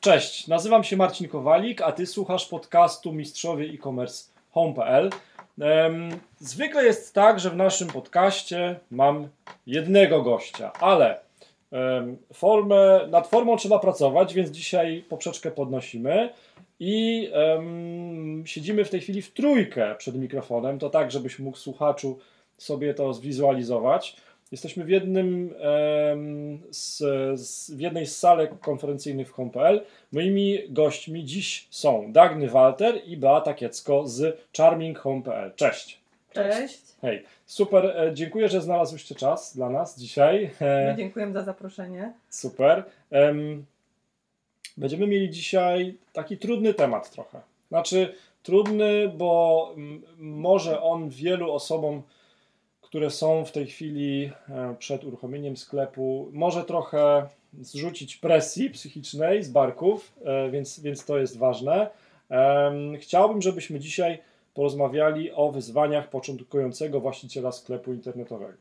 Cześć, nazywam się Marcin Kowalik, a ty słuchasz podcastu Mistrzowie e-commerce home.pl. Zwykle jest tak, że w naszym podcaście mam jednego gościa, ale formę, nad formą trzeba pracować, więc dzisiaj poprzeczkę podnosimy i siedzimy w tej chwili w trójkę przed mikrofonem, to tak, żebyś mógł słuchaczu sobie to zwizualizować. Jesteśmy w jednym z, z, w jednej z salek konferencyjnych w Home.pl. Moimi gośćmi dziś są Dagny Walter i Beata Kiecko z Charming Home.pl. Cześć. Cześć. Hej, super, e, dziękuję, że znalazłyście czas dla nas dzisiaj. E, My dziękujemy za zaproszenie. Super. Em, Będziemy mieli dzisiaj taki trudny temat trochę. Znaczy, trudny, bo może on wielu osobom, które są w tej chwili e, przed uruchomieniem sklepu, może trochę zrzucić presji psychicznej z barków, e, więc, więc to jest ważne. Chciałbym, żebyśmy dzisiaj porozmawiali o wyzwaniach początkującego właściciela sklepu internetowego.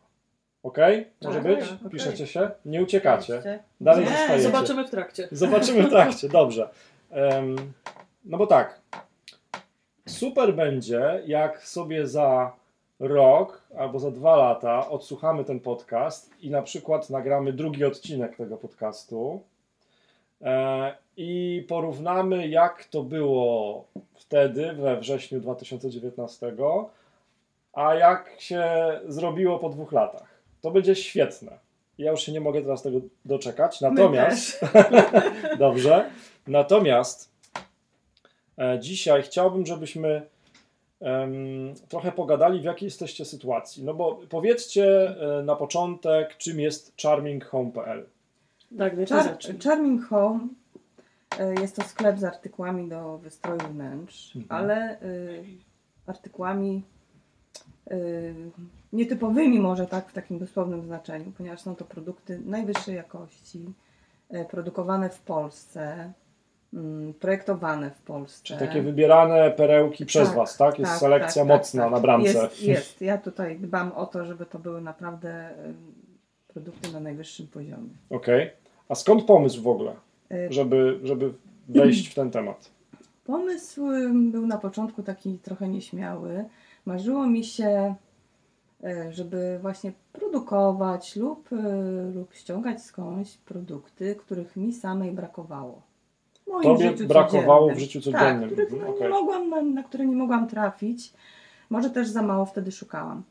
Ok? Może Tak, być? tak, okej. Piszecie się? Nie uciekacie. Dalej Nie, zostajecie. Zobaczymy w trakcie. Zobaczymy w trakcie, dobrze. Em, no bo tak, super będzie, jak sobie za rok albo za dwa lata odsłuchamy ten podcast i na przykład nagramy drugi odcinek tego podcastu e, i porównamy, jak to było wtedy, we wrześniu 2019, a jak się zrobiło po dwóch latach. To będzie świetne. Ja już się nie mogę teraz tego doczekać. Natomiast. Dobrze. Natomiast e, dzisiaj chciałbym, żebyśmy trochę pogadali, w jakiej jesteście sytuacji. No bo powiedzcie e, na początek, czym jest charminghome.pl. Tak, Char-. Charming Home e, jest to sklep z artykułami do wystroju wnętrz, Mhm. ale y, artykułami y, nietypowymi może tak w takim dosłownym znaczeniu, ponieważ są to produkty najwyższej jakości, e, produkowane w Polsce, projektowane w Polsce. Takie wybierane perełki przez Tak, Was, tak? Jest tak, selekcja tak, tak, mocna tak. na bramce. Jest, jest. Ja tutaj dbam o to, żeby to były naprawdę y, produkty na najwyższym poziomie. Okej. A skąd pomysł w ogóle, Y, żeby, żeby wejść w ten temat? Pomysł ym, był na początku taki trochę nieśmiały. Marzyło mi się, y, żeby właśnie produkować lub, lub ściągać skądś produkty, których mi samej brakowało. Moim Tobie życiu brakowało w życiu codziennym. Tak, których Mhm, okej. nie mogłam, na, na które nie mogłam trafić. Może też za mało wtedy szukałam.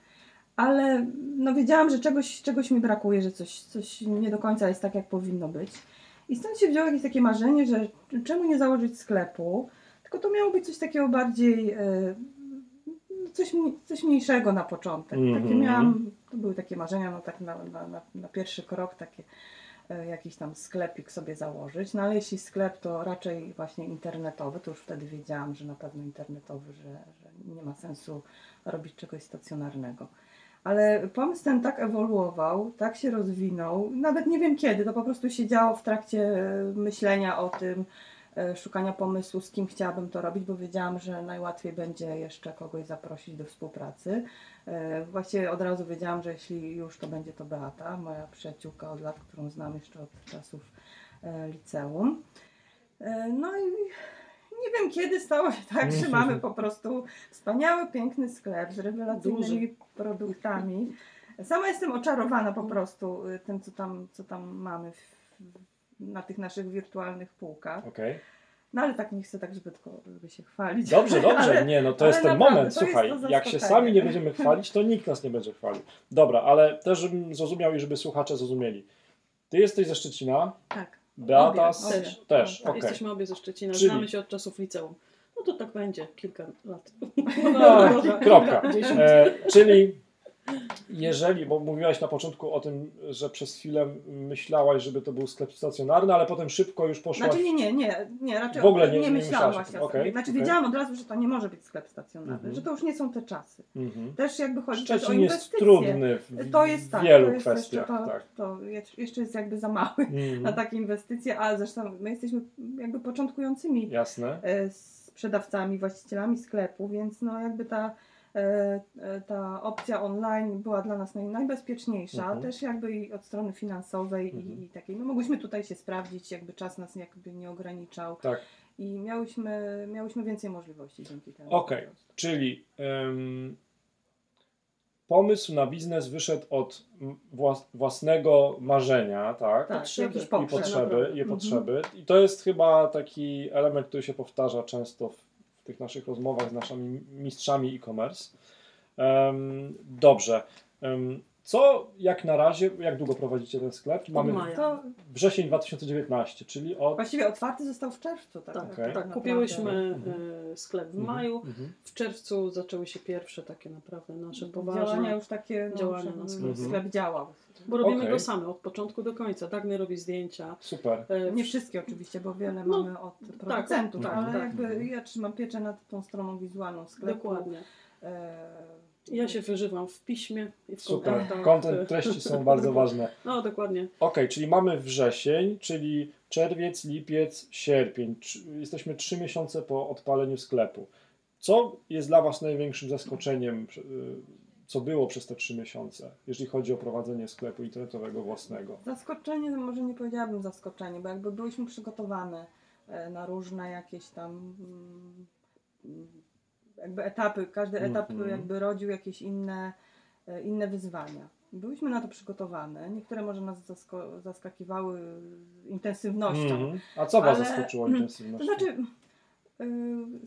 Ale no, wiedziałam, że czegoś, czegoś mi brakuje, że coś, coś nie do końca jest tak, jak powinno być. I stąd się wzięło jakieś takie marzenie, że czemu nie założyć sklepu, tylko to miało być coś takiego bardziej, e, coś, coś mniejszego na początek. Takie Mhm. miałam, to były takie marzenia, no tak na, na, na, na pierwszy krok, takie jakiś tam sklepik sobie założyć. No ale jeśli sklep, to raczej właśnie internetowy, to już wtedy wiedziałam, że na pewno internetowy, że, że nie ma sensu robić czegoś stacjonarnego. Ale pomysł ten tak ewoluował, tak się rozwinął, nawet nie wiem kiedy, to po prostu się działo w trakcie e, myślenia o tym, e, szukania pomysłu, z kim chciałabym to robić, bo wiedziałam, że najłatwiej będzie jeszcze kogoś zaprosić do współpracy. E, Właściwie od razu wiedziałam, że jeśli już to będzie to Beata, moja przyjaciółka od lat, którą znam jeszcze od czasów e, liceum. E, No i nie wiem kiedy stało się tak, że mamy po prostu wspaniały, piękny sklep z rewelacyjnymi produktami. Sama jestem oczarowana po prostu y, tym, co tam, co tam mamy w, na tych naszych wirtualnych półkach. Okej. No ale tak nie chcę tak zbytko, żeby się chwalić. Dobrze, dobrze. Ale- nie, no to jest ten naprawdę, moment, słuchaj. Jak się sami nie będziemy chwalić, to nikt nas nie będzie chwalił. Dobra, ale też, żebym zrozumiał i żeby słuchacze zrozumieli. Ty jesteś ze Szczecina, Tak. Beata Obie, obie. też. Tak, Okej. Jesteśmy obie ze Szczecina, Czyli- znamy się od czasów liceum. No to tak będzie, kilka lat. No, Może kropka. kilkadziesiąt. E, czyli jeżeli, bo mówiłaś na początku o tym, że przez chwilę myślałaś, żeby to był sklep stacjonarny, ale potem szybko już poszłaś... Znaczy nie, nie, nie, nie raczej W ogóle nie- nie, nie myślałam właśnie o okej, Znaczy okej. wiedziałam od razu, że to nie może być sklep stacjonarny, Mhm. że to już nie są te czasy. Mhm. Też jakby chodzi też o Szczecin jest inwestycje. trudny w, To jest tak, wielu to jest kwestiach. Jeszcze, to, tak. to jeszcze- jest jakby za mały Mhm. na takie inwestycje, ale zresztą my jesteśmy jakby początkującymi Jasne. e, sprzedawcami, właścicielami sklepu, więc no jakby ta ta opcja online była dla nas naj, najbezpieczniejsza, Mhm. też jakby i od strony finansowej Mhm. i, i takiej. No mogliśmy tutaj się sprawdzić, jakby czas nas jakby nie ograniczał Tak. i miałyśmy, miałyśmy więcej możliwości dzięki temu. Okej. prostu. Czyli ym, pomysł na biznes wyszedł od włas- własnego marzenia, tak? Tak, Potrzeby. I potrzeb. potrzeby, i Mhm. potrzeby. I to jest chyba taki element, który się powtarza często w tych naszych rozmowach z naszymi mistrzami e-commerce. Dobrze. Co jak na razie, jak długo prowadzicie ten sklep? Mamy maja. To wrzesień 2019, czyli od... właściwie otwarty został w czerwcu. Tak, Tak, Okej. tak, kupiłyśmy Mhm. e, sklep w Mhm, maju. mhm. W czerwcu zaczęły się pierwsze takie naprawdę nasze Działania poważne, już takie, no, działania na sklep. sklep działał. bo robimy Okej. go same od początku do końca. Dagny robi zdjęcia. Super. E, Nie wszystkie oczywiście, bo wiele No, mamy od producentów, tak, ale tak. jakby ja trzymam pieczę nad tą stroną wizualną sklepu. Dokładnie. E, Ja się wyżywam w piśmie i w Super. Content, treści są bardzo ważne. No dokładnie. Okej, czyli mamy wrzesień, czyli czerwiec, lipiec, sierpień. Jesteśmy trzy miesiące po odpaleniu sklepu. Co jest dla Was największym zaskoczeniem, y, co było przez te trzy miesiące, jeżeli chodzi o prowadzenie sklepu internetowego własnego? Zaskoczenie, może nie powiedziałabym zaskoczenie, bo jakby byłyśmy przygotowane e, na różne jakieś tam mm, jakby etapy, każdy etap Mhm. jakby rodził jakieś inne, e, inne wyzwania. Byłyśmy na to przygotowane. Niektóre może nas zasko- zaskakiwały intensywnością. Mhm. A co Was Ale- zaskoczyło To intensywnością? znaczy, yy,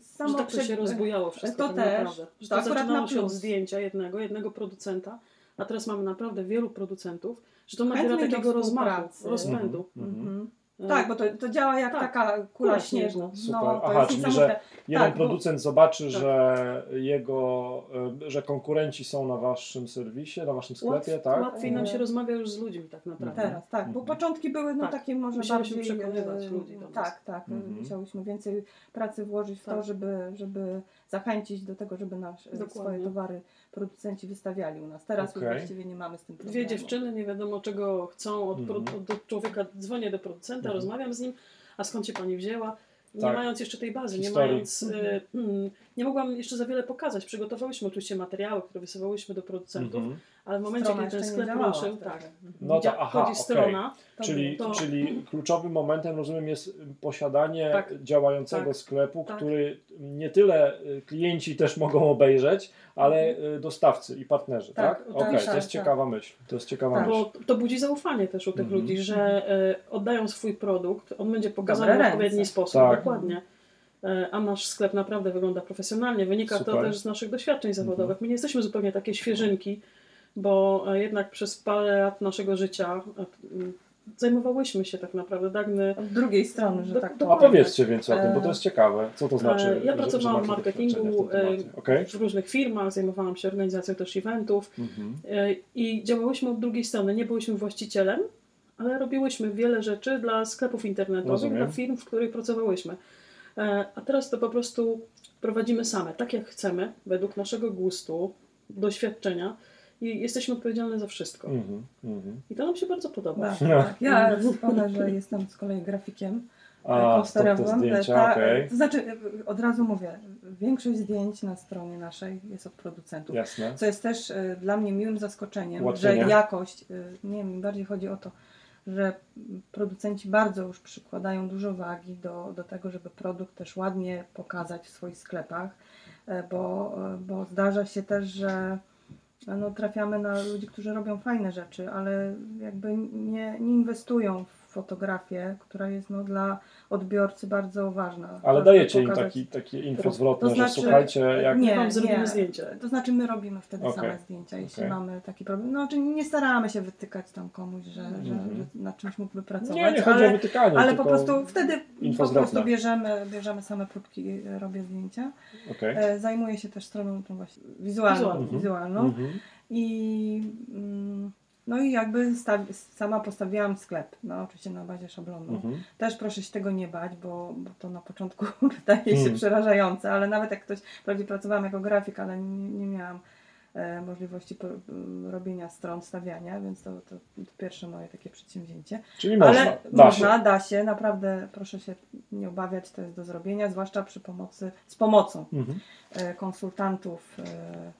samo że tak to przed- się rozbujało wszystko to tak też. naprawdę. Że To to akurat zaczynało na się od zdjęcia jednego, jednego producenta, a teraz mamy naprawdę wielu producentów, że to nabiera takiego rozmachu, rozpędu. Mhm. Mhm. E, Tak, bo to, to działa jak Tak. taka kula śnieżna. Super. No, Aha, czyli, niesamowite. Jeden Tak, bo- producent zobaczy, Tak. że jego, y, że konkurenci są na Waszym serwisie, na Waszym sklepie, Łatw, tak? Łatwiej nam się rozmawia już z ludźmi tak naprawdę. Teraz, tak, bo Mhm. początki były no Tak. takie może Musiałyśmy bardziej... przekonywać e, ludzi do nas. Tak, tak. e, Mhm. Musiałyśmy więcej pracy włożyć w to, Tak. żeby, żeby zachęcić do tego, żeby nasz, e, Dokładnie. swoje towary producenci wystawiali u nas. Teraz Okej. już właściwie nie mamy z tym problemu. Dwie dziewczyny nie wiadomo czego chcą od, pro, Mhm. od człowieka, dzwonię do producenta, Mhm. rozmawiam z nim, a skąd się pani wzięła? Nie Tak. mając jeszcze tej bazy, nie Historii. mając, e, mm, nie mogłam jeszcze za wiele pokazać. Przygotowałyśmy oczywiście materiały, które wysyłałyśmy do producentów, Mhm. Ale w momencie, Strona kiedy ten sklep ruszył, tak, No to aha, okej. strona, To Czyli, To- czyli kluczowym momentem, rozumiem, jest posiadanie Tak. działającego Tak. sklepu, Tak. który nie tyle y, klienci też mogą obejrzeć, ale y, dostawcy i partnerzy, tak? Tak, Okej, tak, to jest tak. ciekawa myśl. To jest ciekawa Tak. myśl. bo to budzi zaufanie też u tych Mhm. ludzi, że e, oddają swój produkt, on będzie pokazany w odpowiedni sposób, Tak. dokładnie. E, A nasz sklep naprawdę wygląda profesjonalnie. Wynika to Super. też z naszych doświadczeń zawodowych. Mhm. My nie jesteśmy zupełnie takie świeżynki, bo e, jednak przez parę lat naszego życia e, zajmowałyśmy się tak naprawdę Dagny. Od drugiej strony, że Do- tak powiem. powiedzcie więcej o tym, bo to E, jest ciekawe. Co to znaczy? E, Ja pracowałam w marketingu w? Okej. w różnych firmach, zajmowałam się organizacją też eventów. Mhm. E, I działałyśmy od drugiej strony. Nie byłyśmy właścicielem, ale robiłyśmy wiele rzeczy dla sklepów internetowych, Rozumiem. dla firm, w których pracowałyśmy. E, A teraz to po prostu prowadzimy same, tak jak chcemy, według naszego gustu, doświadczenia i jesteśmy odpowiedzialne za wszystko. Mhm. Mhm. I to nam się bardzo podoba. Tak, No. tak. Ja wspomnę, że jestem z kolei grafikiem. A, to Ta- okej. To znaczy, y, od razu mówię, większość zdjęć na stronie naszej jest od producentów. Jasne. Co jest też y, dla mnie miłym zaskoczeniem, Ułatwienie. że jakość, y, nie wiem, mi bardziej chodzi o to, że producenci bardzo już przykładają dużo wagi do, do tego, żeby produkt też ładnie pokazać w swoich sklepach, e, bo, e, bo zdarza się też, że no, trafiamy na ludzi, którzy robią fajne rzeczy, ale jakby nie, nie inwestują w fotografię, która jest no, dla odbiorcy bardzo ważna. Ale dajecie im taki, takie info zwrotne, To znaczy- że słuchajcie, jak... Nie, wam zrobimy zdjęcie. To znaczy my robimy wtedy Okej. same zdjęcia, jeśli Okej. mamy taki problem. No, czyli nie staramy się wytykać tam komuś, że, że, Mhm. że na czymś mógłby pracować. Nie, nie chodzi ale, o wytykanie, ale tylko... po prostu wtedy info po prostu bierzemy, bierzemy same próbki, robię zdjęcia. Okej. E, zajmuję się też stroną tą właśnie wizualną. Wizualną. wizualną. Mhm. I mm, no i jakby sama postawiłam sklep, no oczywiście na bazie szablonu. Mhm. Też proszę się tego nie bać, bo, bo to na początku wydaje się Hmm. przerażające, ale nawet jak ktoś, wprawdzie pracowałam jako grafik, ale nie, nie miałam e, możliwości po, robienia stron, stawiania, więc to, to, to pierwsze moje takie przedsięwzięcie. Czyli można, ale da można, się. da się, naprawdę proszę się nie obawiać, to jest do zrobienia, zwłaszcza przy pomocy, z pomocą Mhm. e, konsultantów, e,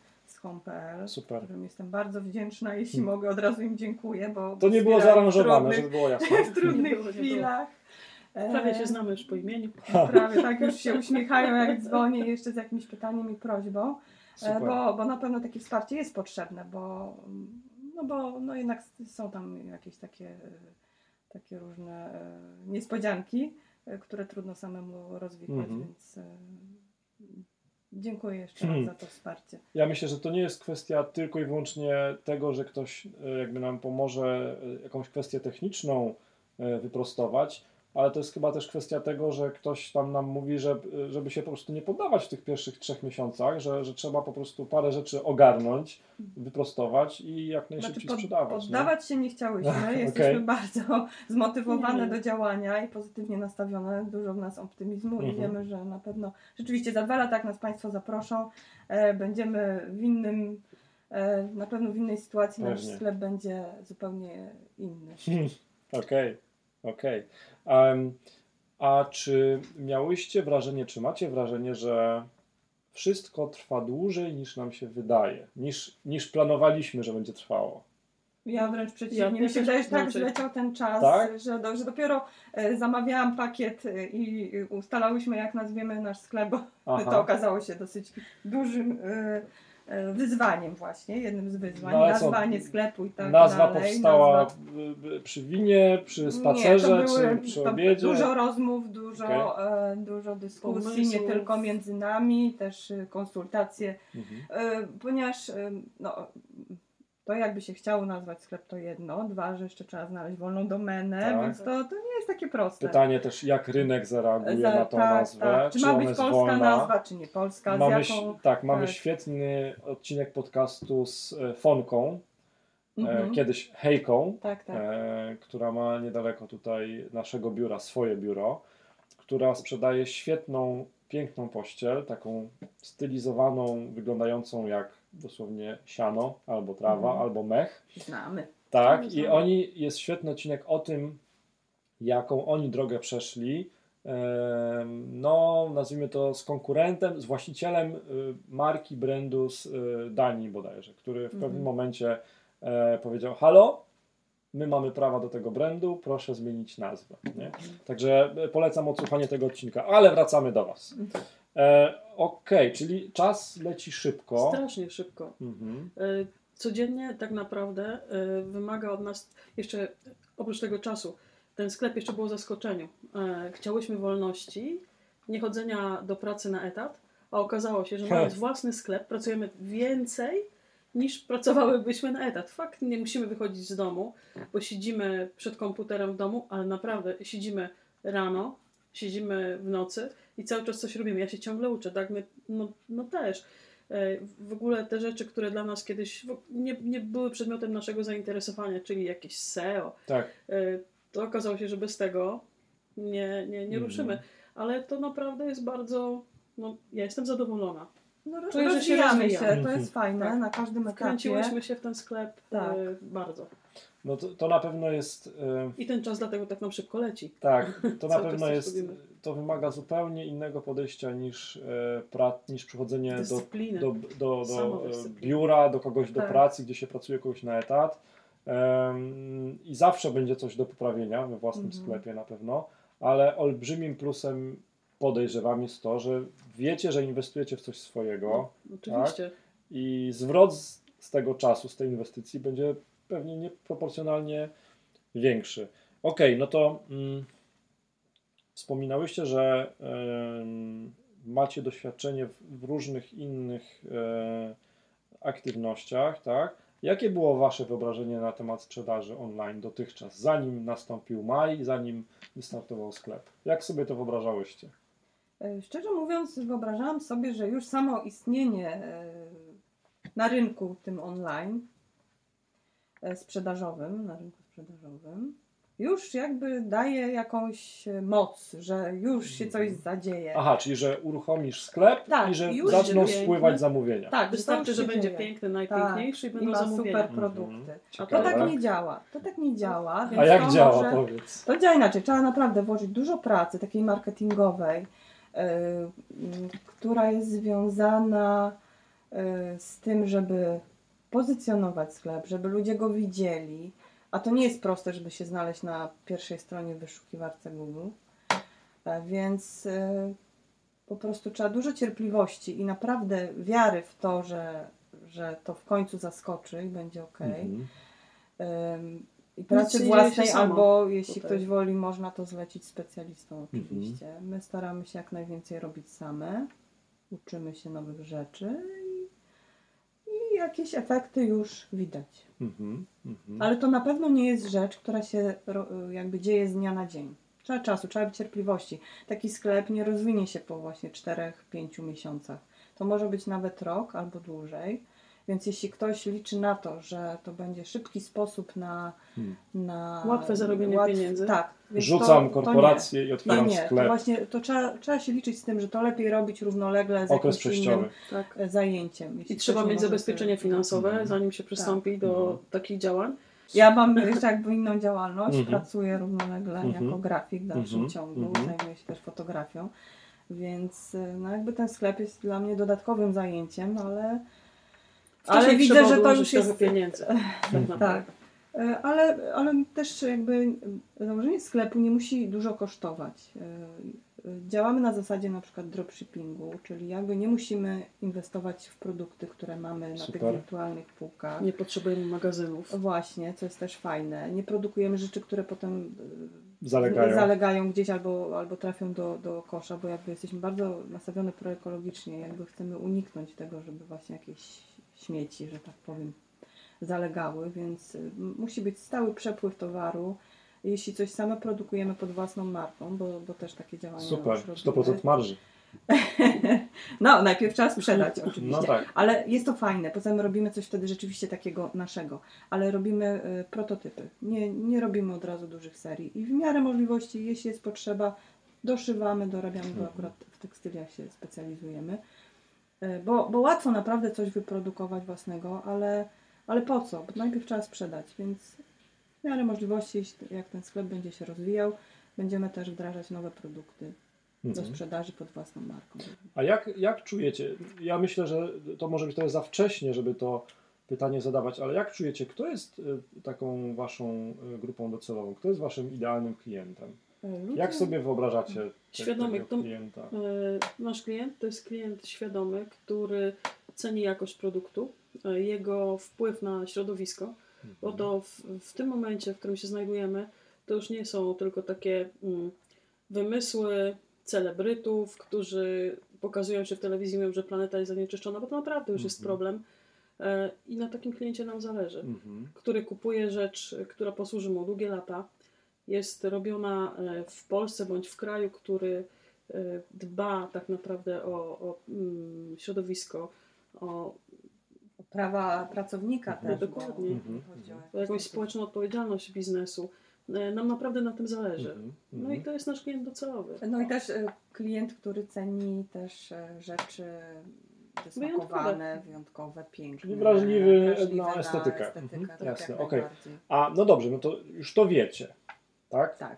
home.pl, Super. którym jestem bardzo wdzięczna, jeśli Hmm. mogę, od razu im dziękuję, bo To nie było zaaranżowane, w żeby trudnych, było jasne. w Nie trudnych było, nie było. chwilach. E, Prawie się znamy już po imieniu. Prawie tak, już się uśmiechają jak dzwonię jeszcze z jakimś pytaniem i prośbą, e, Super. bo, bo na pewno takie wsparcie jest potrzebne, bo, no bo no jednak są tam jakieś takie, e, takie różne e, niespodzianki, e, które trudno samemu rozwikłać, Mhm. więc e, dziękuję jeszcze raz Hmm. za to wsparcie. Ja myślę, że to nie jest kwestia tylko i wyłącznie tego, że ktoś e, jakby nam pomoże e, jakąś kwestię techniczną e, wyprostować, ale to jest chyba też kwestia tego, że ktoś tam nam mówi, że, żeby się po prostu nie poddawać w tych pierwszych trzech miesiącach, że, że trzeba po prostu parę rzeczy ogarnąć, wyprostować i jak najszybciej Znaczy, sprzedawać. nie? poddawać się nie chciałyśmy, Okej. jesteśmy bardzo zmotywowane Nie. do działania i pozytywnie nastawione, dużo w nas optymizmu i Mhm. wiemy, że na pewno rzeczywiście za dwa lata, jak nas Państwo zaproszą, e, będziemy w innym, e, na pewno w innej sytuacji, nasz Pewnie. sklep będzie zupełnie inny. Hmm, Okej, okej. Em, A czy miałyście wrażenie, czy macie wrażenie, że wszystko trwa dłużej niż nam się wydaje, niż, niż planowaliśmy, że będzie trwało? Ja wręcz przeciwnie, Ja- mi się wydaje, że tak zleciał ten czas, Tak? że, do, że dopiero e, zamawiałam pakiet e, i ustalałyśmy, jak nazwiemy nasz sklep, bo Aha. to okazało się dosyć dużym e, wyzwaniem właśnie, jednym z wyzwań, No ale co, nazwanie sklepu i tak Nazwa dalej. powstała Nazwa- y, przy winie, przy Nie, spacerze, były, czy przy obiedzie? Dużo rozmów, dużo, Okej. e, dużo dyskusji, Pomysłów. nie tylko między nami, też e, konsultacje Mhm. E, ponieważ e, no, to jakby się chciało nazwać sklep to jedno, dwa, że jeszcze trzeba znaleźć wolną domenę, Tak. więc to, to nie jest takie proste. Pytanie też, jak rynek zareaguje Za- na tą tak, nazwę, tak. Czy, ma ona być polska wolna? nazwa, czy nie polska, Mamy, z jaką... tak, mamy tak. świetny odcinek podcastu z e, Fonką, e, Mhm. kiedyś Hejką, Tak, tak. e, która ma niedaleko tutaj naszego biura, swoje biuro, która sprzedaje świetną, piękną pościel, taką stylizowaną, wyglądającą jak dosłownie siano, albo trawa, Mhm. albo mech. Znamy. Tak, Znamy, i oni, jest świetny odcinek o tym, jaką oni drogę przeszli. No, nazwijmy to z konkurentem, z właścicielem y, marki, brandu z y, Danii bodajże, który w pewnym Mhm. momencie e, powiedział: Halo, my mamy prawa do tego brandu, proszę zmienić nazwę. Nie? Także e, polecam odsłuchanie tego odcinka, ale wracamy do Was. Mhm. E, Okej, czyli czas leci szybko. Strasznie szybko. Mhm. E, Codziennie tak naprawdę e, wymaga od nas jeszcze oprócz tego czasu. Ten sklep jeszcze był zaskoczeniu. E, Chciałyśmy wolności, nie chodzenia do pracy na etat, a okazało się, że mając własny sklep pracujemy więcej niż pracowałybyśmy na etat. Fakt, nie musimy wychodzić z domu, bo siedzimy przed komputerem w domu, ale naprawdę siedzimy rano, siedzimy w nocy i cały czas coś robimy. Ja się ciągle uczę, tak? My, no, no też. E, W ogóle te rzeczy, które dla nas kiedyś nie, nie były przedmiotem naszego zainteresowania, czyli jakieś SEO, Tak. e, to okazało się, że bez tego nie, nie, nie Mhm. ruszymy. Ale to naprawdę jest bardzo. No, ja jestem zadowolona. No, Czuję, że się rozwijamy rozwija. się, to Mhm. jest fajne Tak. na każdym etapie. Wkręciłyśmy się w ten sklep Tak. e, bardzo. No to, to na pewno jest. e, I ten czas dlatego tak nam szybko leci. Tak, to na pewno jest, robimy. to wymaga zupełnie innego podejścia niż, e, pra, niż przychodzenie do, Dyscypliny. do, do, do e, biura, do kogoś do Tak. pracy, gdzie się pracuje kogoś na etat. I zawsze będzie coś do poprawienia we własnym Mhm. sklepie na pewno, ale olbrzymim plusem podejrzewam jest to, że wiecie, że inwestujecie w coś swojego No, oczywiście. i zwrot z, z tego czasu, z tej inwestycji będzie pewnie nieproporcjonalnie większy. Okej, no to mm, wspominałyście, że em, macie doświadczenie w, w różnych innych e, aktywnościach, tak? Jakie było Wasze wyobrażenie na temat sprzedaży online dotychczas, zanim nastąpił maj, zanim wystartował sklep? Jak sobie to wyobrażałyście? E, Szczerze mówiąc, wyobrażałam sobie, że już samo istnienie e, na rynku tym online e, sprzedażowym, na rynku sprzedażowym, już jakby daje jakąś moc, że już się coś zadzieje. Aha, czyli że uruchomisz sklep Tak, i że już zaczną spływać zamówienia. Tak, Wystarczy, to że będzie dzieje. piękny, najpiękniejszy i I będą ma zamówienia. super produkty. Mhm. To Ciekawe. tak nie działa. To tak nie działa. Więc A jak to działa, może- powiedz? To działa inaczej. Trzeba naprawdę włożyć dużo pracy takiej marketingowej, która jest związana e, z tym, żeby pozycjonować sklep, żeby ludzie go widzieli, a to nie jest proste, żeby się znaleźć na pierwszej stronie wyszukiwarce Google, E, więc e, po prostu trzeba dużo cierpliwości i naprawdę wiary w to, że, że to w końcu zaskoczy i będzie ok. Mhm. I pracy się własnej, albo jeśli tutaj. ktoś woli, można to zlecić specjalistom Mhm. oczywiście. My staramy się jak najwięcej robić same, uczymy się nowych rzeczy i, i jakieś efekty już widać. Mhm. Mhm. Ale to na pewno nie jest rzecz, która się jakby dzieje z dnia na dzień. Trzeba czasu, trzeba być cierpliwości. Taki sklep nie rozwinie się po właśnie 4-5 miesiącach. To może być nawet rok albo dłużej. Więc jeśli ktoś liczy na to, że to będzie szybki sposób na. Hmm. na Łatwe zarobienie pieniędzy. Tak. więc Rzucam to, to korporację i nie. otwieram Nie, nie. To sklep. właśnie to trzeba, trzeba się liczyć z tym, że to lepiej robić równolegle z Okres jakimś przejściowy. innym Tak. e, zajęciem. I trzeba mieć zabezpieczenie sobie- finansowe, Mhm. zanim się przystąpi do Mhm. takich działań. Ja mam jeszcze jakby inną działalność, Mhm. pracuję równolegle Mhm. jako grafik w dalszym Mhm. ciągu, Mhm. zajmuję się też fotografią, więc y, no jakby ten sklep jest dla mnie dodatkowym zajęciem, ale, ale widzę, że to już jest... pieniędzy. Tak, Tak, naprawdę. Y, ale, ale też jakby założenie sklepu nie musi dużo kosztować. Y, y, Działamy na zasadzie na przykład dropshippingu, czyli jakby nie musimy inwestować w produkty, które mamy na tych Super. wirtualnych półkach. Nie potrzebujemy magazynów. Właśnie, co jest też fajne. Nie produkujemy rzeczy, które potem Zalegają. zalegają gdzieś albo, albo trafią do, do kosza, bo jakby jesteśmy bardzo nastawione proekologicznie, jakby chcemy uniknąć tego, żeby właśnie jakieś śmieci, że tak powiem, zalegały, więc y, musi być stały przepływ towaru. Jeśli coś same produkujemy pod własną marką, bo, bo też takie działania Super, już robimy. 100% marży. No, najpierw trzeba sprzedać oczywiście. No tak. Ale jest to fajne. Poza tym robimy coś wtedy rzeczywiście takiego naszego. Ale robimy y, prototypy. Nie, nie robimy od razu dużych serii. I w miarę możliwości, jeśli jest potrzeba, doszywamy, dorabiamy, bo Mhm. akurat w tekstyliach się specjalizujemy. Y, bo, bo łatwo naprawdę coś wyprodukować własnego, ale, ale po co? Bo najpierw trzeba sprzedać, więc w miarę możliwości, jak ten sklep będzie się rozwijał, będziemy też wdrażać nowe produkty do Mhm. sprzedaży pod własną marką. A jak, jak czujecie? Ja myślę, że to może być trochę za wcześnie, żeby to pytanie zadawać, ale jak czujecie, kto jest y, taką waszą y, grupą docelową? Kto jest waszym idealnym klientem? Ludzie- Jak sobie wyobrażacie Świadomy, tego klienta? E, Nasz klient to jest klient świadomy, który ceni jakość produktu, e, jego wpływ na środowisko, bo to w, w tym momencie, w którym się znajdujemy, to już nie są tylko takie mm, wymysły celebrytów, którzy pokazują się w telewizji, mówią, że planeta jest zanieczyszczona, bo to naprawdę już jest Mhm. problem. E, I na takim kliencie nam zależy Mhm. który kupuje rzecz, która posłuży mu długie lata, jest robiona e, w Polsce bądź w kraju, który e, dba tak naprawdę o, o mm, środowisko, o, prawa pracownika No, też. dokładnie. bo- Mhm. o jakąś społeczną odpowiedzialność biznesu. E, Nam naprawdę na tym zależy. Mhm. No Mhm. i to jest nasz klient docelowy. No i też klient, który ceni też rzeczy wysmakowane, wyjątkowe, piękne. Wrażliwy wrażliwy na estetykę. estetykę Mhm, tak, jasne, okej. najbardziej. A no dobrze, no to już to wiecie, tak? Tak.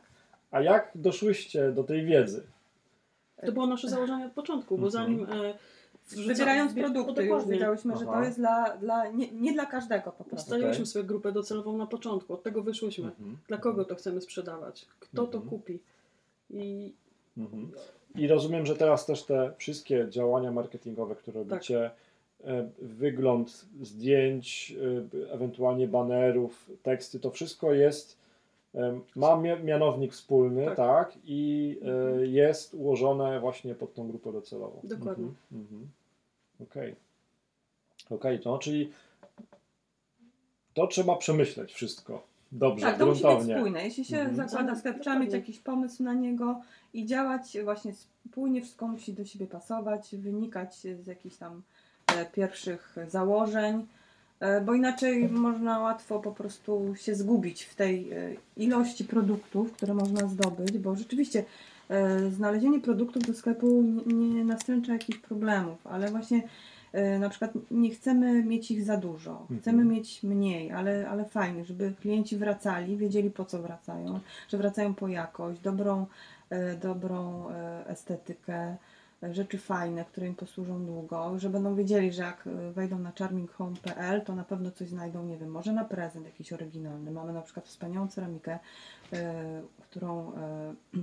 A jak doszłyście do tej wiedzy? To było nasze założenie od początku, bo Mhm. zanim e, Wybierając produkty, już dokładnie. wiedziałyśmy, że Aha. to jest dla, dla nie, nie dla każdego po prostu. Ustaliliśmy Okej. sobie grupę docelową na początku, od tego wyszłyśmy. Mhm. Dla kogo to chcemy sprzedawać? Kto to Mhm. kupi? I Mhm. I rozumiem, że teraz też te wszystkie działania marketingowe, które Tak. robicie, e, wygląd zdjęć, e, ewentualnie banerów, teksty, to wszystko jest, ma mia- mianownik wspólny, tak, Tak. i e, Mhm. jest ułożone właśnie pod tą grupę docelową. Dokładnie. Mhm. Mhm. Okej. Okej, to czyli to trzeba przemyśleć wszystko dobrze, Tak, to musi być gruntownie. spójne. Jeśli się Mhm. zakłada sklep, trzeba mieć jakiś pomysł na niego i działać właśnie spójnie, wszystko musi do siebie pasować, wynikać z jakichś tam e, pierwszych założeń, bo inaczej można łatwo po prostu się zgubić w tej e, ilości produktów, które można zdobyć, bo rzeczywiście e, znalezienie produktów do sklepu nie, nastręcza jakichś problemów, ale właśnie e, na przykład nie chcemy mieć ich za dużo, chcemy Mhm. mieć mniej, ale, ale fajnie, żeby klienci wracali, wiedzieli po co wracają, że wracają po jakość, dobrą, e, dobrą e, estetykę, e, rzeczy fajne, które im posłużą długo, że będą wiedzieli, że jak e, wejdą na charminghome.pl, to na pewno coś znajdą, nie wiem, może na prezent jakiś oryginalny. Mamy na przykład wspaniałą ceramikę, e, którą, e,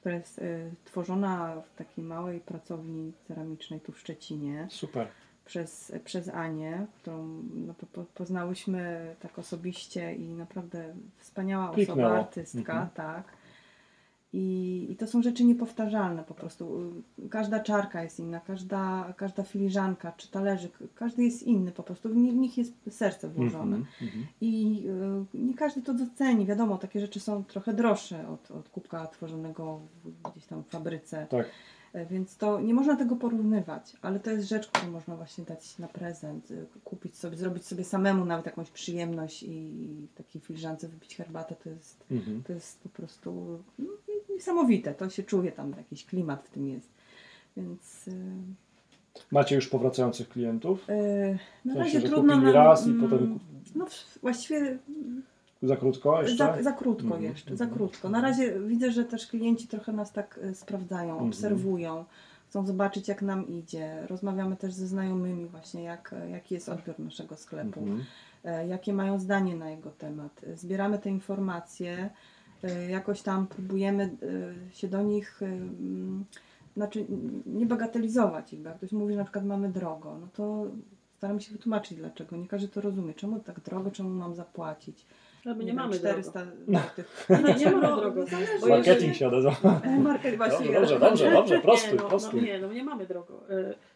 która jest tworzona w takiej małej pracowni ceramicznej tu w Szczecinie Super. przez, przez Anię, którą no, po, po, poznałyśmy tak osobiście i naprawdę wspaniała Kliknęło. osoba, artystka, Mhm. tak. I, I to są rzeczy niepowtarzalne po prostu. Każda czarka jest inna, każda, każda filiżanka czy talerzyk, każdy jest inny po prostu. W ni- w nich jest serce włożone. Mhm, mhm. I y, nie każdy to doceni. Wiadomo, takie rzeczy są trochę droższe od, od kubka tworzonego gdzieś tam w fabryce. Tak. E, Więc to nie można tego porównywać, ale to jest rzecz, którą można właśnie dać na prezent, y, kupić sobie, zrobić sobie samemu nawet jakąś przyjemność i w takiej filiżance wypić herbatę, to jest, Mhm. to jest po prostu no, niesamowite. To się czuje tam, jakiś klimat w tym jest. Więc y, Macie już powracających klientów? y, W na sensie, razie że trudno kupili nam, raz i mm, potem No w- właściwie za krótko jeszcze? Za, za krótko Mhm, jeszcze, za mhm. krótko. Na razie widzę, że też klienci trochę nas tak e, sprawdzają, Mhm. obserwują, chcą zobaczyć jak nam idzie. Rozmawiamy też ze znajomymi właśnie, jak, e, jaki jest odbiór naszego sklepu, Mhm. e, jakie mają zdanie na jego temat. E, Zbieramy te informacje, e, jakoś tam próbujemy e, się do nich, e, mm, znaczy nie bagatelizować ich, bo jak ktoś mówi, że na przykład mamy drogo, no to staramy się wytłumaczyć dlaczego. Nie każdy to rozumie. Czemu tak drogo, czemu mam zapłacić? Ale my nie, wiem, mamy 400 drogo. złotych. Nie, nie mamy No, drogo. zależy. Bo Marketing się odezwał. E, Market właśnie. Dobrze, dobrze, dobrze, prostuj, nie, no, prostuj. No, nie, no nie mamy drogo.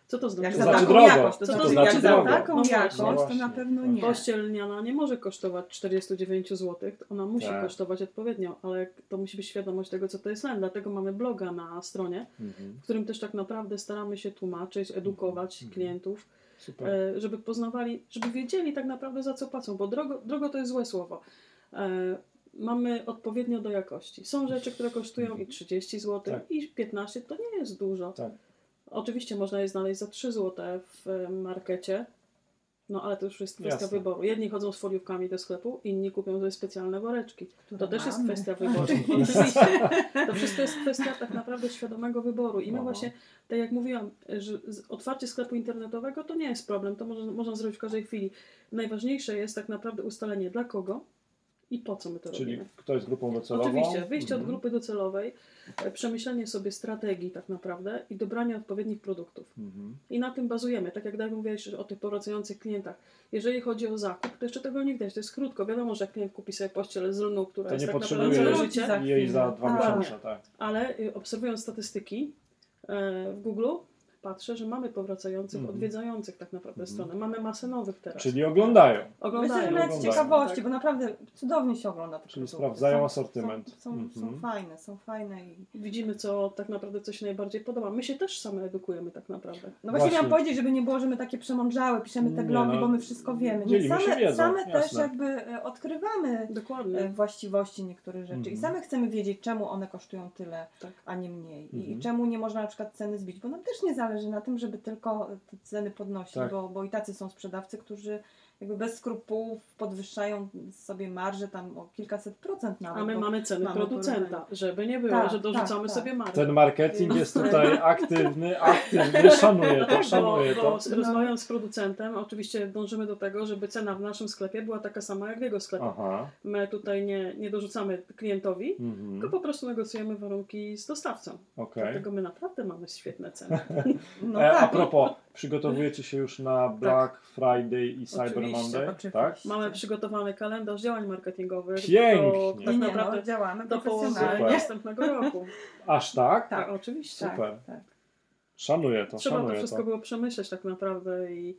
Co to Jak znaczy? za znaczy taką drogo. jakość, to, Co to znaczy, znaczy jak za taką No jakość, właśnie. to na pewno nie. Pościel lniana nie może kosztować 49 zł, ona musi Tak. kosztować odpowiednio, ale to musi być świadomość tego, co to jest len. Dlatego mamy bloga na stronie, Mhm. w którym też tak naprawdę staramy się tłumaczyć, edukować Mhm. klientów, Super. e, żeby poznawali, żeby wiedzieli tak naprawdę za co płacą, bo drogo, drogo to jest złe słowo. E, Mamy odpowiednio do jakości. Są rzeczy, które kosztują i 30 zł, Tak. i 15 to nie jest dużo. Tak. Oczywiście można je znaleźć za 3 zł w e, markecie, no ale to już jest kwestia Jasne. wyboru. Jedni chodzą z foliówkami do sklepu, inni kupią sobie specjalne woreczki. Które To też jest mamy. kwestia wyboru. Oczywiście. To wszystko jest kwestia tak naprawdę świadomego wyboru. I my Aha. właśnie, tak jak mówiłam, że otwarcie sklepu internetowego to nie jest problem, to można, można zrobić w każdej chwili. Najważniejsze jest tak naprawdę ustalenie dla kogo i po co my to Czyli robimy. kto jest grupą docelową? Oczywiście, wyjście od Mhm. grupy docelowej, e, przemyślenie sobie strategii tak naprawdę i dobranie odpowiednich produktów. Mhm. I na tym bazujemy. Tak jak Daj mówiłeś o tych powracających klientach. Jeżeli chodzi o zakup, to jeszcze tego nie widać. To jest krótko. Wiadomo, że jak klient kupi sobie pościel z lnu, która To jest nie tak naprawdę potrzebuje całe życie, za jej za dwa Tak. miesiące, tak. ale y, obserwując statystyki e, w Google, patrzę, że mamy powracających, Mhm. odwiedzających tak naprawdę Mhm. stronę. Mamy masę nowych teraz. Czyli oglądają. Myślę, Oglądają. że nawet z ciekawości, Tak. bo naprawdę cudownie się ogląda te Czyli produkty. sprawdzają Są- asortyment. Są, są, Mhm. są fajne, są fajne i... Widzimy, co tak naprawdę co się najbardziej podoba. My się też same edukujemy tak naprawdę. No właśnie, Właśnie. miałam powiedzieć, żeby nie było, że my takie przemądrzałe, piszemy te blogi, no, bo my wszystko wiemy. Nie, same wiedzą, same też jakby e, odkrywamy e, Dokładnie. właściwości niektórych rzeczy i Mhm. same chcemy wiedzieć, czemu one kosztują tyle, Tak. a nie mniej. I, Mhm. I czemu nie można na przykład ceny zbić, bo nam też nie zależy na tym, żeby tylko te ceny podnosić, Tak. bo, bo i tacy są sprzedawcy, którzy jakby bez skrupułów podwyższają sobie marże tam o kilkaset procent nawet. A my bo- mamy ceny mamy producenta, porównanie. żeby nie było, Tak, że dorzucamy tak, sobie tak. marżę. Ten marketing jest tutaj aktywny, aktywny, szanuję to, bo, szanuję bo to. z- rozmawiając z producentem, oczywiście dążymy do tego, żeby cena w naszym sklepie była taka sama jak w jego sklepie. Aha. My tutaj nie, nie dorzucamy klientowi, Mhm. tylko po prostu negocjujemy warunki z dostawcą. Okej. Dlatego my naprawdę mamy świetne ceny. No E, a tak, propos, przygotowujecie się już na Black Friday i Cyber Monday? Tak? Mamy przygotowany kalendarz działań marketingowych. Pięknie. Do, nie, tak nie, naprawdę no, działamy do połowy następnego roku. Aż tak? Tak, oczywiście. Super. tak. Szanuję to, Trzeba to szanuję wszystko to. było przemyśleć tak naprawdę i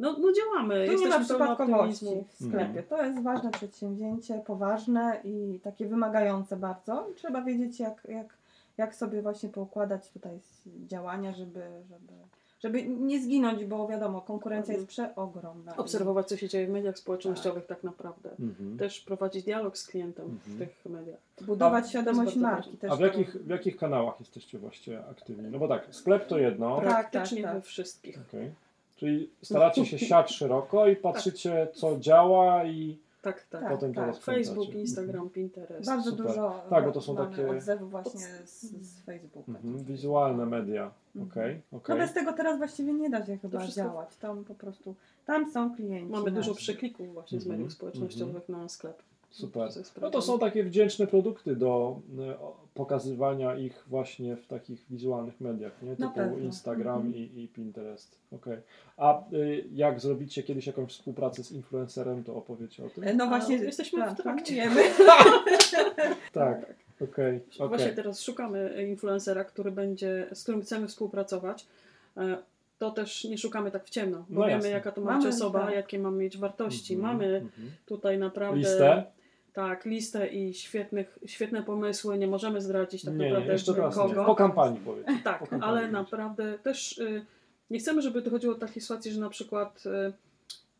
no, no działamy. Tu nie Jesteśmy ma przypadkowości w sklepie. Mhm. To jest ważne przedsięwzięcie, poważne i takie wymagające bardzo. I trzeba wiedzieć, jak, jak, jak sobie właśnie poukładać tutaj działania, żeby, żeby, żeby nie zginąć, bo wiadomo, konkurencja jest przeogromna. Obserwować, co się dzieje w mediach społecznościowych tak naprawdę. Mhm. Też prowadzić dialog z klientem w Mhm. tych mediach. Budować A- świadomość marki. Też A w jakich, w jakich kanałach jesteście właściwie aktywni? No bo tak, sklep to jedno, Tak, Praktycznie tak, tak. we wszystkich. Okej. czyli staracie się siać szeroko i patrzycie co działa i Tak, tak. Tak, Potem tak. rozkręcacie. Facebook, Instagram, Pinterest. Bardzo Super. dużo Tak, bo to są mamy takie- odzewów właśnie z, z Facebooka. Mhm. Wizualne media. Mhm. Okej, No okej. bez tego teraz właściwie nie da się chyba wszystko- działać. Tam po prostu, tam są klienci. Mamy dużo nasi. przeklików właśnie z Mhm, mediów społecznościowych na sklep. Super. No to są takie wdzięczne produkty do e, pokazywania ich właśnie w takich wizualnych mediach, nie? Typu. Instagram Mhm. i, i Pinterest. Okej. A y, jak zrobicie kiedyś jakąś współpracę z influencerem, to opowiecie o tym? E, No A, właśnie, jesteśmy w plan- trakcie. planujemy. Tak, okej, Właśnie okej. teraz szukamy influencera, który będzie, z którym chcemy współpracować. E, To też nie szukamy tak w ciemno, bo No wiemy jaka to ma być Mamy, osoba, tak. jakie ma mieć wartości. Mhm, Mamy mhm. tutaj naprawdę Listę? Tak, listę i świetnych, świetne pomysły. Nie możemy zdradzić tak Nie, nie, naprawdę jeszcze nie. kogo. Po kampanii powiedz. Tak, Po kampanii ale będzie. naprawdę też y, nie chcemy, żeby dochodziło do takiej sytuacji, że na przykład y,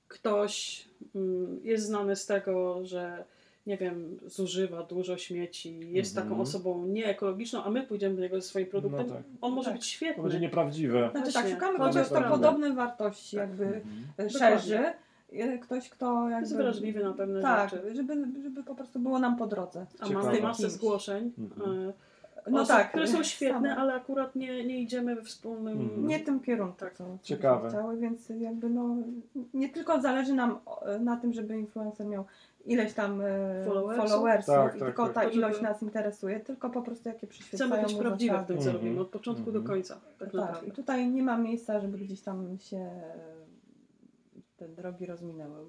ktoś mm, jest znany z tego, że nie wiem, zużywa dużo śmieci, jest Mhm. taką osobą nieekologiczną, a my pójdziemy do niego ze swoim produktem. No tak. On może Tak. być To świetny. będzie nieprawdziwe. Znaczy tak, szukamy o kto podobne wartości jakby Mhm. e, szerzy. E, Ktoś, kto jakby... Jest wrażliwy na pewne tak, rzeczy. żeby, żeby po prostu było nam po drodze. A mamy masę Kimś. zgłoszeń. Mhm. y, No osób, tak. które są świetne, same. ale akurat nie, nie idziemy we wspólnym. Mhm. Nie tym kierunku, Tak. co, Ciekawe. chciały, więc jakby no, nie tylko zależy nam na tym, żeby influencer miał ileś tam e, Followersów? followersów, Tak, i tak, tylko tak. ta To żeby- ilość nas interesuje, tylko po prostu jakie przyświecają Chcemy być prawdziwe w tym, co Mhm. robimy, od początku do Mhm. końca. Tak Tak, i tutaj nie ma miejsca, żeby gdzieś tam się e, te drogi rozminęły.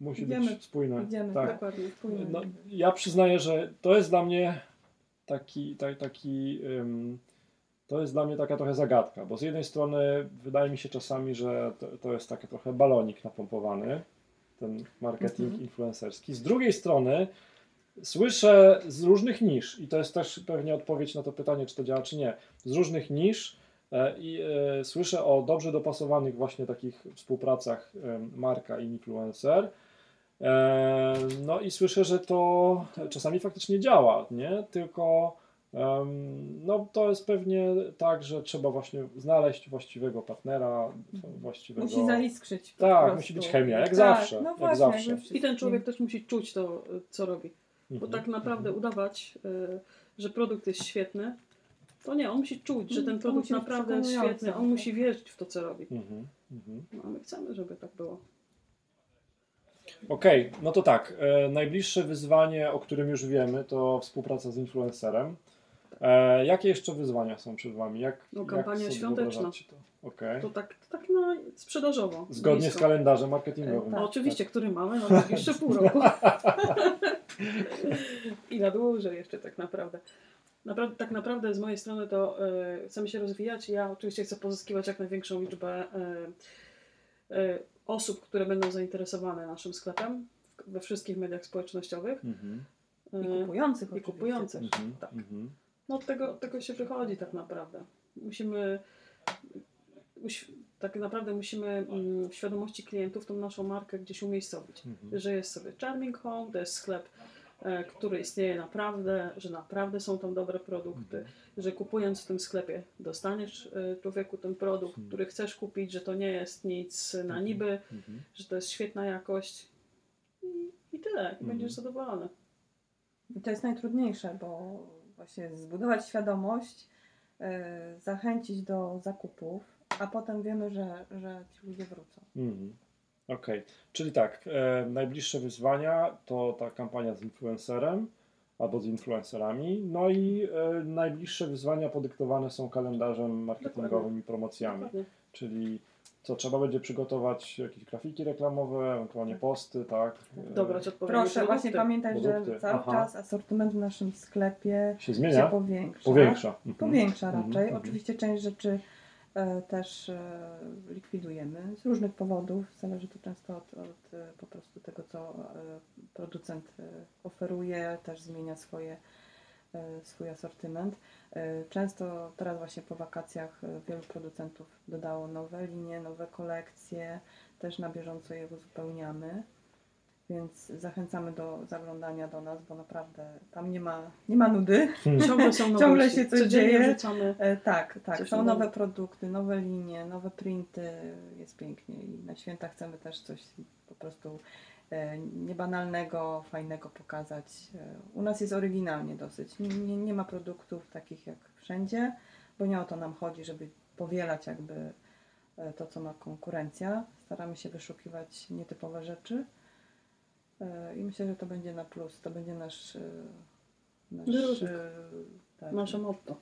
Musi Idziemy- być spójne. idziemy, tak. Dokładnie. Wspólnie. No, ja przyznaję, że to jest dla mnie taki, tak, taki ym, to jest dla mnie taka trochę zagadka, bo z jednej strony wydaje mi się czasami, że to, to jest taki trochę balonik napompowany, ten marketing Mhm. influencerski. Z drugiej strony słyszę z różnych nisz, i to jest też pewnie odpowiedź na to pytanie, czy to działa, czy nie, z różnych nisz i e, słyszę o dobrze dopasowanych właśnie takich współpracach e, marka i influencer, E, No i słyszę, że to czasami faktycznie działa, nie? Tylko no, to jest pewnie tak, że trzeba właśnie znaleźć właściwego partnera, właściwego... Musi zaiskrzyć. Tak, musi być chemia, jak Tak, zawsze, No jak właśnie, zawsze. jakby I ten człowiek też musi czuć to, co robi. Bo Mhm, tak naprawdę mhm. udawać, że produkt jest świetny, to nie, on musi czuć, że ten Mm, To produkt naprawdę jest świetny, on musi wierzyć w to, co robi. Mhm, mhm. No, a my chcemy, żeby tak było. Okej, no to tak. E, najbliższe wyzwanie, o którym już wiemy, to współpraca z influencerem. E, jakie jeszcze wyzwania są przed Wami? Jak, No, kampania jak świąteczna. to? Okej. To tak, to tak no, sprzedażowo. Zgodnie z blisko. kalendarzem marketingowym. Tak. No, oczywiście, który mamy na najbliższe pół roku. I na dłużej jeszcze tak naprawdę. Naprawdę, tak naprawdę z mojej strony to e, chcemy się rozwijać. Ja oczywiście chcę pozyskiwać jak największą liczbę e, e, osób, które będą zainteresowane naszym sklepem w- we wszystkich mediach społecznościowych. Mhm, E, I kupujących I oczywiście kupujących. mhm, tak. mhm. No od tego, od tego się wychodzi tak naprawdę. Musimy tak naprawdę musimy mm, w świadomości klientów tą naszą markę gdzieś umiejscowić. Mhm. Że jest sobie Charming Home, to jest sklep, który istnieje naprawdę, że naprawdę są tam dobre produkty, Mhm. że kupując w tym sklepie dostaniesz e, człowieku ten produkt, Mhm. który chcesz kupić, że to nie jest nic na Mhm. niby, że to jest świetna jakość i, i tyle. I będziesz zadowolony. I to jest najtrudniejsze, bo właśnie zbudować świadomość, e, zachęcić do zakupów, a potem wiemy, że, że ci ludzie wrócą. Mhm. Okej, czyli tak, e, najbliższe wyzwania to ta kampania z influencerem albo z influencerami, no i e, najbliższe wyzwania podyktowane są kalendarzem marketingowym i promocjami, Dokładnie. czyli co trzeba będzie przygotować jakieś grafiki reklamowe, ewentualnie posty, tak? E, Dobrać odpowiednie Proszę produkty. właśnie pamiętać, że Produkty, cały aha. czas asortyment w naszym sklepie się się zmienia? powiększa. Powiększa. Mhm. Powiększa Mhm, raczej. mhm. Oczywiście część rzeczy e, też e, likwidujemy z różnych powodów. Zależy to często od, od e, po prostu tego, co e, producent e, oferuje, też zmienia swoje, e, swój asortyment. E, Często teraz właśnie po wakacjach e, wielu producentów dodało nowe linie, nowe kolekcje, też na bieżąco je uzupełniamy. Więc zachęcamy do zaglądania do nas, bo naprawdę tam nie ma, nie ma nudy. Hmm. Ciągle są nowości. Ciągle się coś Codziennie dzieje. wrzucamy. E, tak, tak. Coś Są nowego. nowe produkty, nowe linie, nowe printy. Jest pięknie i na święta chcemy też coś po prostu e, niebanalnego, fajnego pokazać. E, U nas jest oryginalnie dosyć. Nie, nie, ma produktów takich jak wszędzie, bo nie o to nam chodzi, żeby powielać jakby to, co ma konkurencja. Staramy się wyszukiwać nietypowe rzeczy i myślę, że to będzie na plus. To będzie nasz, e, nasz e, tak, Nasze motto.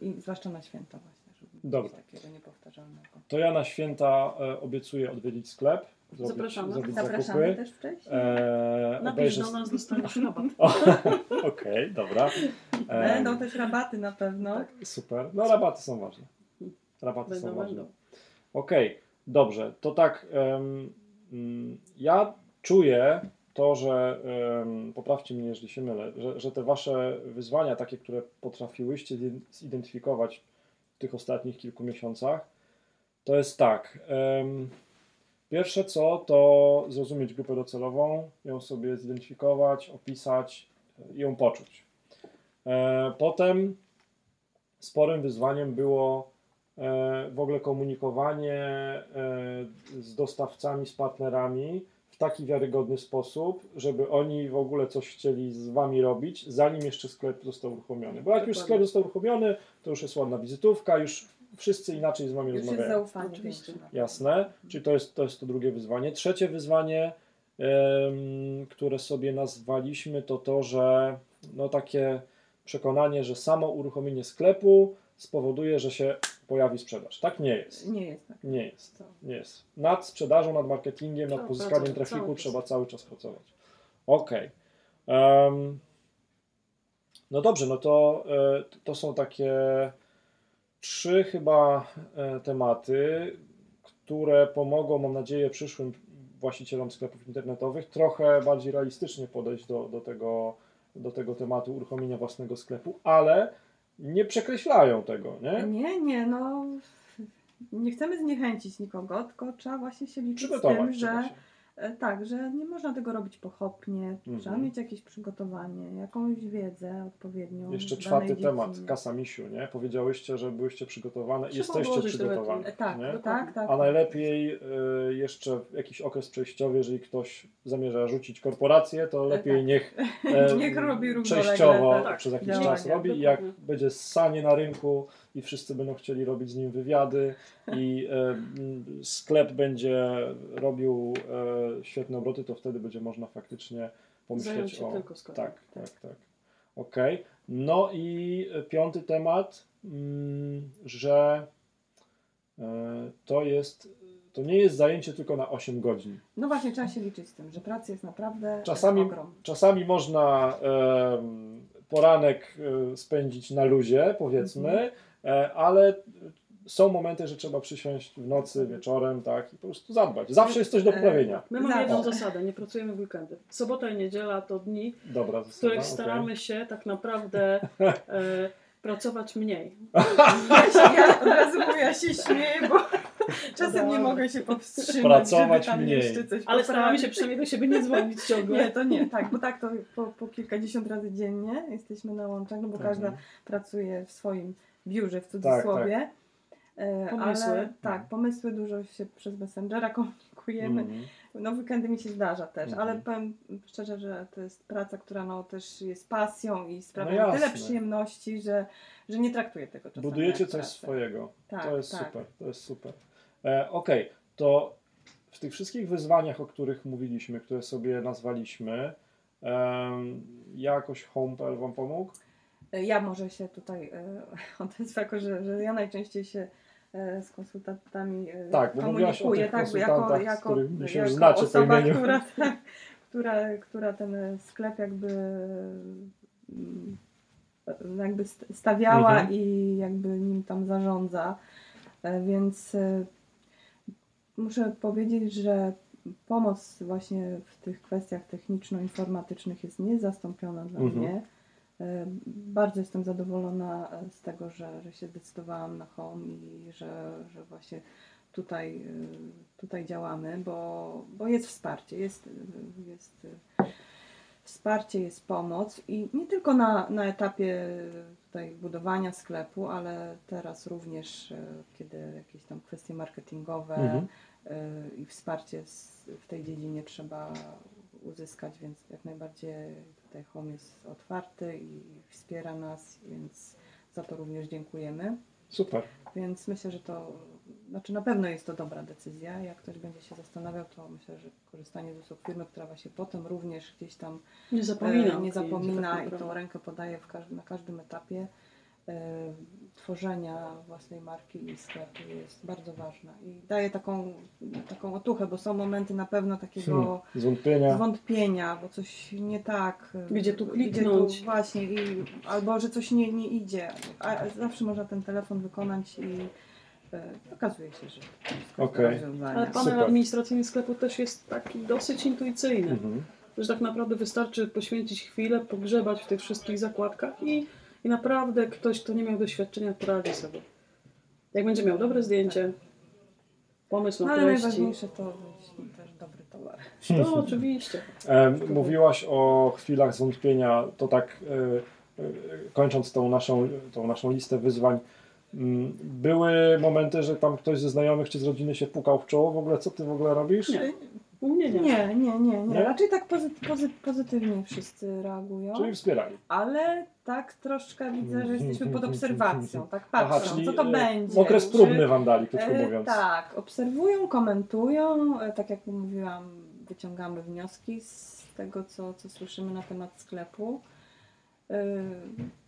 i zwłaszcza na święta właśnie, żeby Dobra. takiego niepowtarzalnego. To ja na święta e, obiecuję odwiedzić sklep. Zrobić, Zapraszamy. Zrobić Zapraszamy zakupy. też wcześniej. E, Napisz obejrzę... do nas, dostaniesz rabat. Okej, dobra. E, Będą też rabaty na pewno. Tak. Super. No rabaty są ważne. Rabaty Będą, są ważne. Okej, dobrze. To tak, mm, ja czuję to, że poprawcie mnie, jeżeli się mylę, że, że te wasze wyzwania, takie, które potrafiłyście zi- zidentyfikować w tych ostatnich kilku miesiącach, to jest tak. Pierwsze co, to zrozumieć grupę docelową, ją sobie zidentyfikować, opisać, i ją poczuć. E, Potem sporym wyzwaniem było e, w ogóle komunikowanie e, z dostawcami, z partnerami taki wiarygodny sposób, żeby oni w ogóle coś chcieli z wami robić, zanim jeszcze sklep został uruchomiony. Bo jak już sklep został uruchomiony, to już jest ładna wizytówka, już wszyscy inaczej z wami Już jest rozmawiają. zaufanie Oczywiście. Jasne, czyli to jest, to jest to drugie wyzwanie. Trzecie wyzwanie, które sobie nazwaliśmy, to to, że no takie przekonanie, że samo uruchomienie sklepu spowoduje, że się pojawi sprzedaż. Tak nie jest. Nie jest tak. Nie jest. Nie jest. Nad sprzedażą, nad marketingiem, nad pozyskaniem trafiku trzeba cały czas pracować. Okej. Em, no dobrze, no to, e, to są takie trzy chyba e, tematy, które pomogą, mam nadzieję, przyszłym właścicielom sklepów internetowych trochę bardziej realistycznie podejść do, do, tego, do tego tematu uruchomienia własnego sklepu, ale nie przekreślają tego, nie? Nie, nie, no nie chcemy zniechęcić nikogo, tylko trzeba właśnie się liczyć z tym, że tak, że nie można tego robić pochopnie, Mhm. trzeba mieć jakieś przygotowanie, jakąś wiedzę odpowiednią. Jeszcze czwarty temat, dziedzinie. kasa misiu, nie? Powiedziałyście, że byłyście przygotowane i jesteście. E, Tak, nie? tak, tak. A najlepiej y, jeszcze jakiś okres przejściowy, jeżeli ktoś zamierza rzucić korporację, to lepiej tak. niech, e, Niech robi przejściowo tak, przez jakiś działania. czas robi i jak Dokładnie. będzie ssanie na rynku i wszyscy będą chcieli robić z nim wywiady i e, sklep będzie robił e, świetne obroty, to wtedy będzie można faktycznie Zająć pomyśleć się o... tylko sklepem. Tak, tak, tak. Okej. No i piąty temat, mm, że e, to jest, to nie jest zajęcie tylko na 8 godzin. No właśnie, trzeba się liczyć z tym, że pracy jest naprawdę Czasami, ogrom. czasami można em, poranek e, spędzić na luzie, powiedzmy, e, ale są momenty, że trzeba przysiąść w nocy, wieczorem, tak, i po prostu zadbać. Zawsze jest coś do poprawienia. My mamy jedną zasadę, nie pracujemy w weekendy. Sobota i niedziela to dni, Dobra, w których staramy się tak naprawdę e, pracować mniej. Ja, ja od razu mówię, ja się śmieję, bo czasem nie mogę się powstrzymać, Pracować żeby tam mniej. jeszcze coś Ale staramy się przynajmniej do siebie nie dzwonić ciągle. Nie, to nie, tak, bo tak to po, po kilkadziesiąt razy dziennie jesteśmy na łączach, no bo Mhm. każda pracuje w swoim biurze, w cudzysłowie. E, Pomysły. Ale, tak, pomysły dużo się przez Messengera komunikujemy. Mhm. No weekendy mi się zdarza też, Mhm. ale powiem szczerze, że to jest praca, która no też jest pasją i sprawia No tyle przyjemności, że, że nie traktuję tego czasami Budujecie coś pracę. swojego. Tak, to jest tak. super, to jest super. E, Okej, to w tych wszystkich wyzwaniach, o których mówiliśmy, które sobie nazwaliśmy, em, jakoś HomePL Wam pomógł? Ja może się tutaj e, odezwę, jako że, że ja najczęściej się e, z konsultantami e, Tak, komunikuję, tak, jako, jako, jako po osoba, która, która, która ten sklep jakby mm, jakby st- stawiała Mhm. i jakby nim tam zarządza, więc muszę powiedzieć, że pomoc właśnie w tych kwestiach techniczno-informatycznych jest niezastąpiona dla Mhm. mnie. E, Bardzo jestem zadowolona e, z tego, że, że się zdecydowałam na home i że, że właśnie tutaj, e, tutaj działamy, bo, bo jest wsparcie, jest, jest wsparcie, jest pomoc i nie tylko na, na etapie tutaj budowania sklepu, ale teraz również, kiedy jakieś tam kwestie marketingowe Mhm. i wsparcie w tej dziedzinie trzeba uzyskać, więc jak najbardziej tutaj Home jest otwarty i wspiera nas, więc za to również dziękujemy. Super. Więc myślę, że to, znaczy na pewno jest to dobra decyzja. Jak ktoś będzie się zastanawiał, to myślę, że korzystanie z usług firmy, która właśnie potem również gdzieś tam Nie zapomina. e, nie zapomina i tą rękę podaje każdym, na każdym etapie tworzenia własnej marki i sklepu jest bardzo ważna i daje taką, taką otuchę, bo są momenty na pewno takiego Hmm. Zwątpienia. zwątpienia, bo coś nie tak. Gdzie tu Gdzie kliknąć? tu właśnie, i, albo że coś nie, nie idzie. A zawsze można ten telefon wykonać i e, okazuje się, że to jest Okej. rozwiązanie. Ale panel administracyjny sklepu też jest taki dosyć intuicyjny. Mhm. że tak naprawdę wystarczy poświęcić chwilę, pogrzebać w tych wszystkich zakładkach i, i naprawdę ktoś, kto nie miał doświadczenia, poradzi sobie. Jak będzie miał dobre zdjęcie, pomysł No, na ale treści, najważniejsze to też dobry towar. to oczywiście. E, mówiłaś o chwilach zwątpienia, to tak e, e, kończąc tą naszą, tą naszą listę wyzwań, mm, były momenty, że tam ktoś ze znajomych czy z rodziny się pukał w czoło, w ogóle co ty w ogóle robisz? Nie. U mnie nie. Nie, nie, nie, nie. Nie? Raczej tak pozy, pozy, pozytywnie wszyscy reagują. Czyli wspierali. Ale tak troszkę widzę, że jesteśmy pod obserwacją. Tak patrzą, co to e, będzie. Okres próbny wam dali, krótko E, mówiąc. Tak, obserwują, komentują. E, Tak jak mówiłam, wyciągamy wnioski z tego, co, co słyszymy na temat sklepu.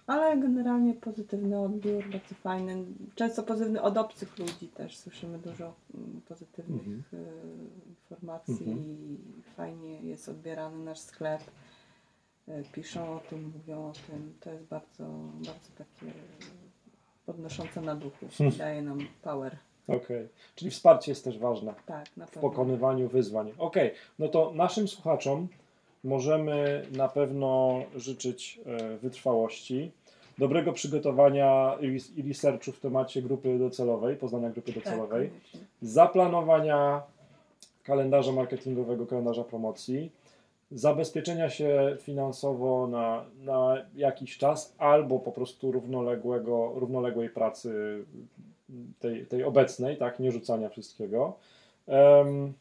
Ale generalnie pozytywny odbiór, bardzo fajny. Często pozytywny od obcych ludzi też słyszymy dużo mm, pozytywnych Mhm. informacji Mhm. i fajnie jest odbierany nasz sklep. E, Piszą o tym, mówią o tym. To jest bardzo, bardzo takie podnoszące na duchu. Daje nam power. Okej. Czyli wsparcie jest też ważne Tak, w pokonywaniu wyzwań. Okej, no to naszym słuchaczom możemy na pewno życzyć e, wytrwałości, dobrego przygotowania i, researchu w temacie grupy docelowej, poznania grupy Tak, docelowej, koniecznie. zaplanowania kalendarza marketingowego, kalendarza promocji, zabezpieczenia się finansowo na, na jakiś czas albo po prostu równoległego, równoległej pracy tej, tej obecnej, tak, nie rzucania wszystkiego. Em,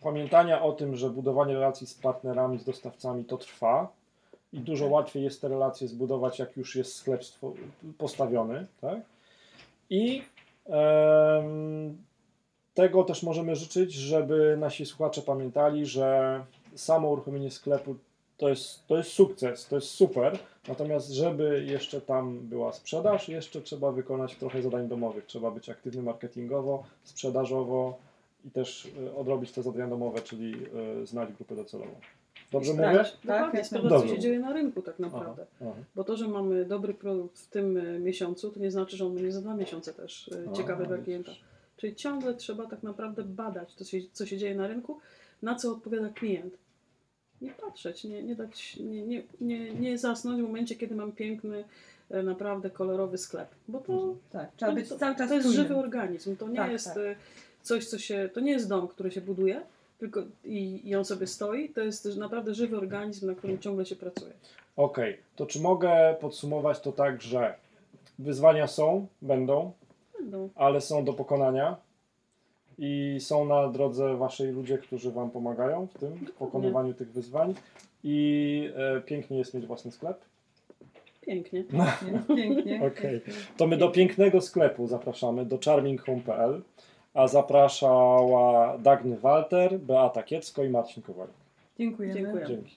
pamiętania o tym, że budowanie relacji z partnerami, z dostawcami to trwa i dużo Tak. łatwiej jest te relacje zbudować, jak już jest sklep postawiony, tak? I em, tego też możemy życzyć, żeby nasi słuchacze pamiętali, że samo uruchomienie sklepu to jest, to jest sukces, to jest super, natomiast żeby jeszcze tam była sprzedaż, jeszcze trzeba wykonać trochę zadań domowych. Trzeba być aktywny marketingowo, sprzedażowo i też y, odrobić te zadania domowe, czyli y, znać grupę docelową. Dobrze Tak. mówię? Dokładnie, jak sprawdzać, co najbardziej. się dzieje na rynku tak Aha, naprawdę. aha. Bo to, że mamy dobry produkt w tym y, miesiącu, to nie znaczy, że on będzie za dwa miesiące też A, ciekawy dla widzisz. klienta. Czyli ciągle trzeba tak naprawdę badać, to się, co się dzieje na rynku, na co odpowiada klient. I patrzeć, nie, nie dać, nie, nie, nie, nie zasnąć w momencie, kiedy mam piękny, e, naprawdę kolorowy sklep. Bo to, Tak, trzeba być to, cały czas to jest czujnym. żywy organizm. To nie Tak, jest tak. e, coś, co się. To nie jest dom, który się buduje, tylko i, i on sobie stoi. To jest naprawdę żywy organizm, na którym ciągle się pracuje. Okej, to czy mogę podsumować to tak, że wyzwania są, będą, Będą. ale są do pokonania i są na drodze waszej ludzie, którzy wam pomagają w tym w pokonywaniu tych wyzwań i e, pięknie jest mieć własny sklep. Pięknie. Nie? Pięknie. Okej. To my do pięknego sklepu zapraszamy, do charminghome.pl, a zapraszała Dagny Walter, Beata Kiecko i Marcin Kowalik. Dziękujemy. Dziękuję. Dzięki.